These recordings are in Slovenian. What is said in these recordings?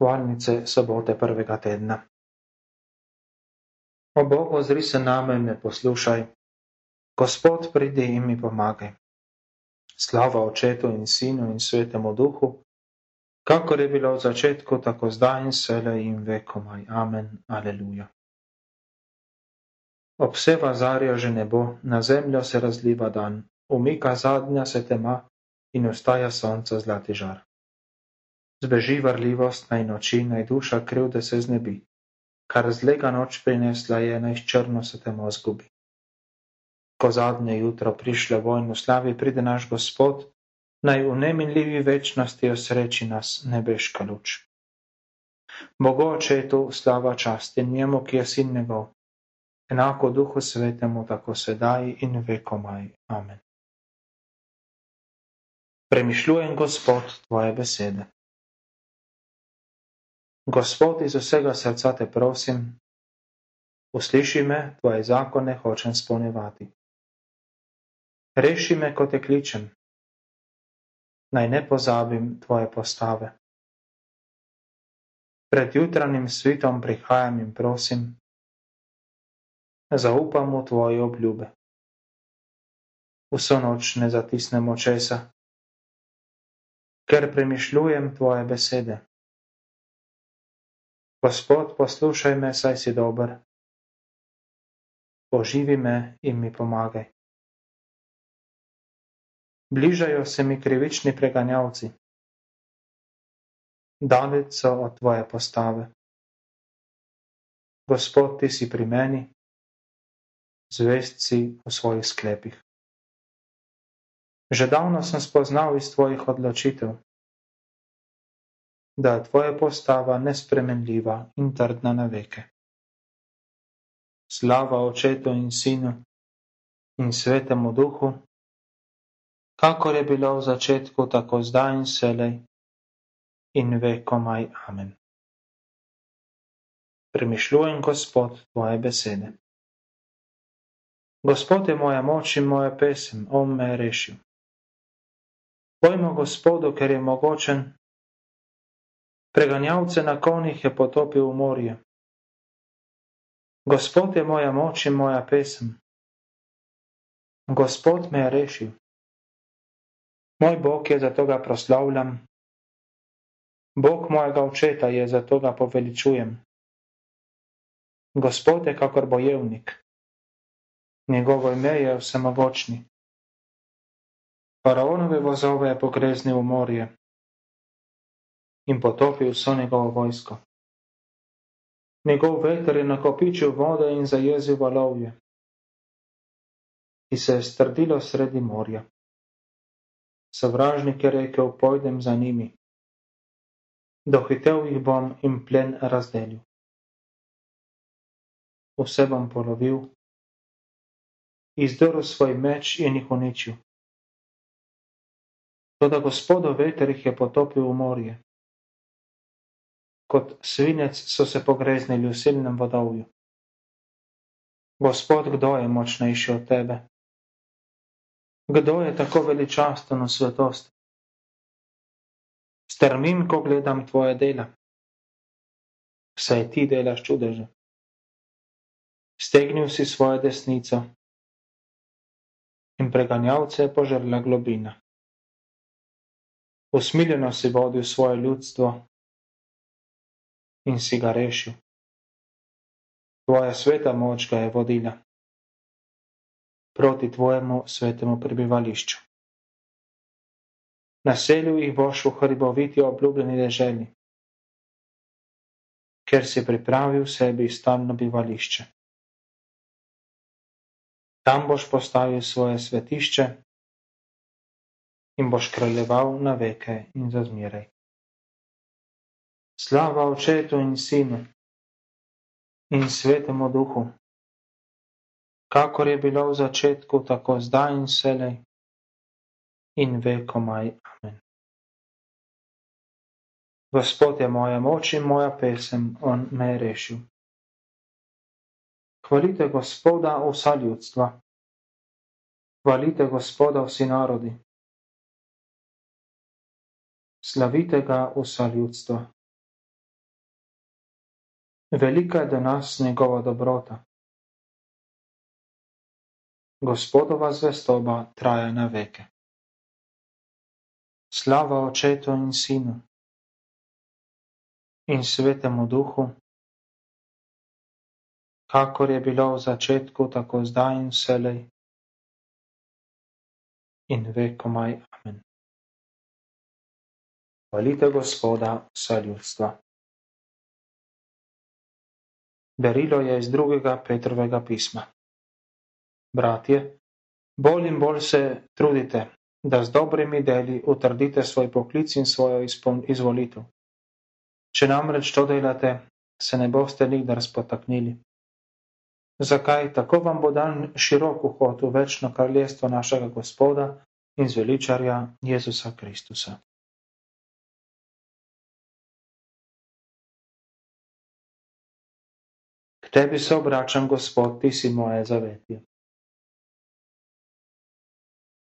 Valnice sobote prvega tedna. O Bogu zri se name in me poslušaj. Gospod pridi in mi pomagaj. Slava očetu in sinu in svetemu duhu, kakor je bilo v začetku, tako zdaj in sele in vekomaj. Amen. Aleluja. Obseva zarja že nebo, na zemljo se razliva dan, umika zadnja se tema in ostaja sonca zlati žar. Zbeži varljivost naj noči, naj duša krivde se znebi. Kar zlega noč prinesla je, naj črno se temo zgubi. Ko zadnje jutro prišle vojno slavi, pride naš Gospod, naj v neminljivi večnosti osreči nas nebeška luč. Bogo očetu slava čast in njemu, ki je sin njegov, enako duhu svetemu, tako sedaj in vekomaj. Amen. Premišljujem, Gospod, tvoje besede. Gospod, iz vsega srca te prosim, usliši me, tvoje zakone hočem spolnevati. Reši me, ko te kličem, naj ne pozabim tvoje postave. Pred jutranjim svitom prihajam in prosim, zaupam v tvoje obljube. Vso noč ne zatisnem očesa, ker premišljujem tvoje besede. Gospod, poslušaj me, saj si dober. Poživi me in mi pomagaj. Bližajo se mi krivični preganjavci. Daleč so od tvoje postave. Gospod, ti si pri meni, zvest si v svojih sklepih. Že davno sem spoznal iz tvojih odločitev, da je tvoja postava nespremenljiva in trdna na veke. Slava očetu in sinu in svetemu duhu, kakor je bilo v začetku, tako zdaj in selej in vekomaj. Amen. Premišljujem, Gospod, tvoje besede. Gospod je moja moč in moja pesem, on me je rešil. Pojmo Gospodu, ker je mogočen Preganjavce na konjih je potopil v morje. Gospod je moja moč in moja pesem. Gospod me je rešil. Moj Bog je, zato ga proslavljam. Bog mojega očeta je, zato ga poveličujem. Gospod je kakor bojevnik. Njegovo ime je vsemogočni. Faraonove vozove je pogreznil v morje in potopil vso njegovo vojsko. Njegov veter je nakopičil vode in zajezil valovje, ki se je strdilo sredi morja. Sovražnik je rekel: Pojdem za njimi. Dohitev jih bom in plen razdelil. Vse bom polovil, izdrl svoj meč in jih uničil. Toda gospodov veter jih je potopil v morje kot svinec so se pogreznili v silnem vodovju. Gospod, kdo je močnejši od tebe? Kdo je tako veličasten v svetosti? Strmim, ko gledam tvoje dela. Saj ti delaš čudeže. Stegnil si svojo desnico in preganjavce požrla globina. Usmiljeno si vodil svoje ljudstvo in si ga rešil. Tvoja sveta moč ga je vodila proti tvojemu svetemu prebivališču. Naselil jih boš v hriboviti obljubljeni deželi, ker si pripravil sebi stalno bivališče. Tam boš postavil svoje svetišče in boš kraljeval na veke in za zmeraj. Slava Očetu in Sinu in Svetemu Duhu, kakor je bilo v začetku, tako zdaj in selej in vekomaj. Amen. Gospod je moja moč in moja pesem, On me je rešil. Hvalite Gospoda vsa ljudstva. Hvalite Gospoda vsi narodi. Slavite ga vsa ljudstva. Velika je do nas njegova dobrota. Gospodova zvestoba traja na veke. Slava očetu in sinu in svetemu duhu, kakor je bilo v začetku, tako zdaj in vselej in vekomaj. Amen. Hvalite Gospoda, vsa ljudstva. Berilo je iz drugega Petrovega pisma. Bratje, bolj in bolj se trudite, da z dobrimi deli utrdite svoj poklic in svojo izvolitev. Če namreč to delate, se ne boste nikdar spotaknili. Zakaj tako vam bo dan širok vhod v večno kraljestvo našega Gospoda in zveličarja Jezusa Kristusa? Tebi se obračam, Gospod, ti si moje zavetje.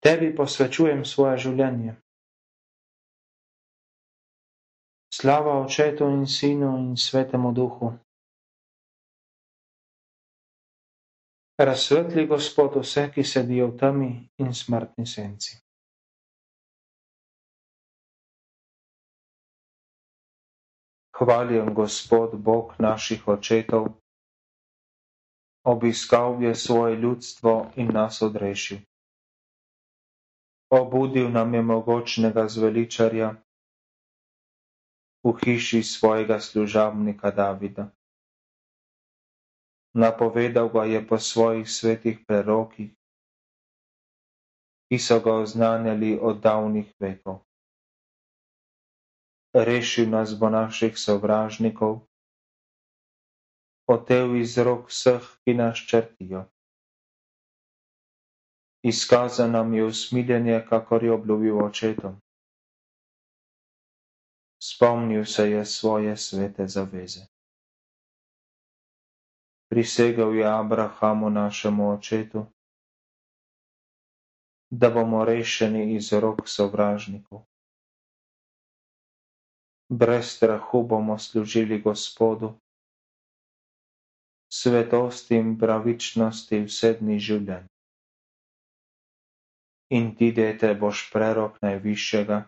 Tebi posvečujem svoje življenje. Slava Očetu in Sinu in Svetemu Duhu. Razsvetli Gospod vse, ki sedijo v temi in smrtni senci. Hvaljen Gospod Bog naših očetov, obiskal je svoje ljudstvo in nas odrešil. Obudil nam je mogočnega zveličarja v hiši svojega služabnika Davida. Napovedal ga je po svojih svetih prerokih, ki so ga oznanjali od davnih vekov. Rešil nas bo naših sovražnikov, otev iz rok vseh, ki nas črtijo izkazal nam je usmiljenje, kakor je obljubil očetom. Spomnil se je svoje svete zaveze. Prisegal je Abrahamu našemu očetu, da bomo rešeni iz rok sovražnikov. Brez strahu bomo služili Gospodu, svetosti in pravičnosti vse dni življenja in ti, dete, boš prerok najvišjega.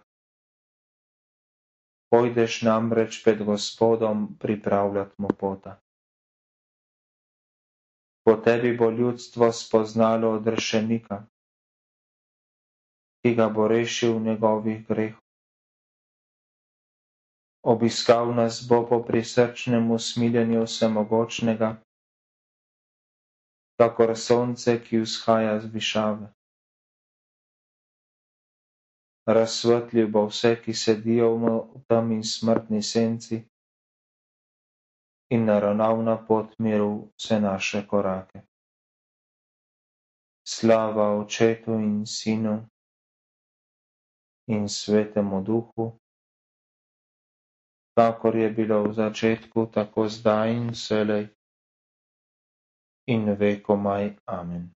Pojdeš namreč pred Gospodom pripravljati mu pota. Po tebi bo ljudstvo spoznalo odrešenika, ki ga bo rešil njegovih grehov. Obiskal nas bo po prisrčnem usmiljenju vsemogočnega, kakor sonce, ki vzhaja z višave razsvetlil bo vse, ki sedijo v temi smrtni senci in naravnal na pot miru vse naše korake. Slava Očetu in Sinu in Svetemu Duhu, kakor je bilo v začetku, tako zdaj in vselej in vekomaj. Amen.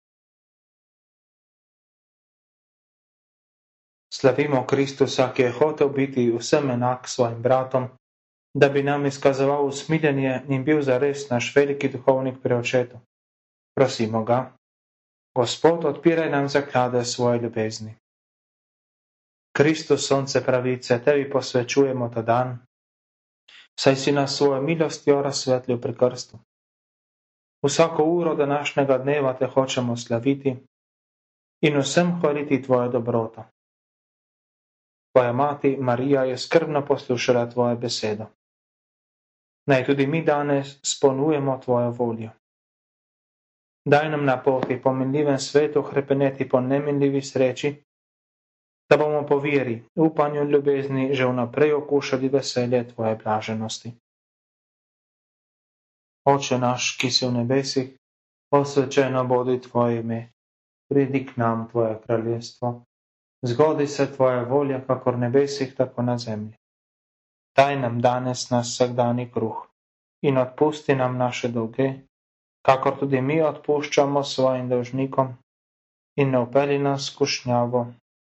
Slavimo Kristusa, ki je hotel biti vsem enak svojim bratom, da bi nam izkazoval usmiljenje in bil zares naš veliki duhovnik pri očetu. Prosimo ga, Gospod, odpiraj nam zaklade svoje ljubezni. Kristus, sonce pravice, tebi posvečujemo ta dan, saj si nas svojo milostjo razsvetlil pri krstu. Vsako uro današnjega dneva te hočemo slaviti in vsem hvaliti tvojo dobroto. Tvoja mati Marija je skrbno poslušala tvojo besedo. Naj tudi mi danes spolnujemo tvojo voljo. Daj nam na poti po minljivem svetu hrepeneti po neminljivi sreči, da bomo po veri, upanju in ljubezni že vnaprej okušali veselje tvoje blaženosti. Oče naš, ki si v nebesih, posvečeno bodi tvoje ime, pridi k nam tvoje kraljestvo zgodi se tvoja volja, kakor nebesih, tako na zemlji. Daj nam danes nas vsakdani kruh in odpusti nam naše dolge, kakor tudi mi odpuščamo svojim dolžnikom in ne upeli nas skušnjavo,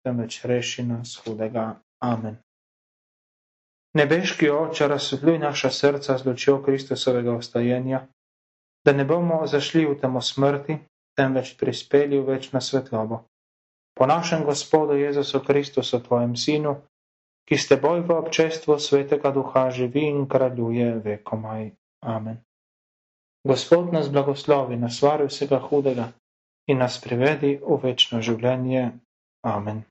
temveč reši nas hudega. Amen. Nebeški oče, razsvetljuj naša srca z lučjo Kristusovega vstajenja, da ne bomo zašli v temo smrti, temveč prispeli v večno svetlobo. Po našem Gospodu Jezusu Kristusu, tvojem sinu, ki ste boj v občestvu svetega duha živi in kraljuje vekomaj. Amen. Gospod nas blagoslovi, nas vari vsega hudega in nas privedi v večno življenje. Amen.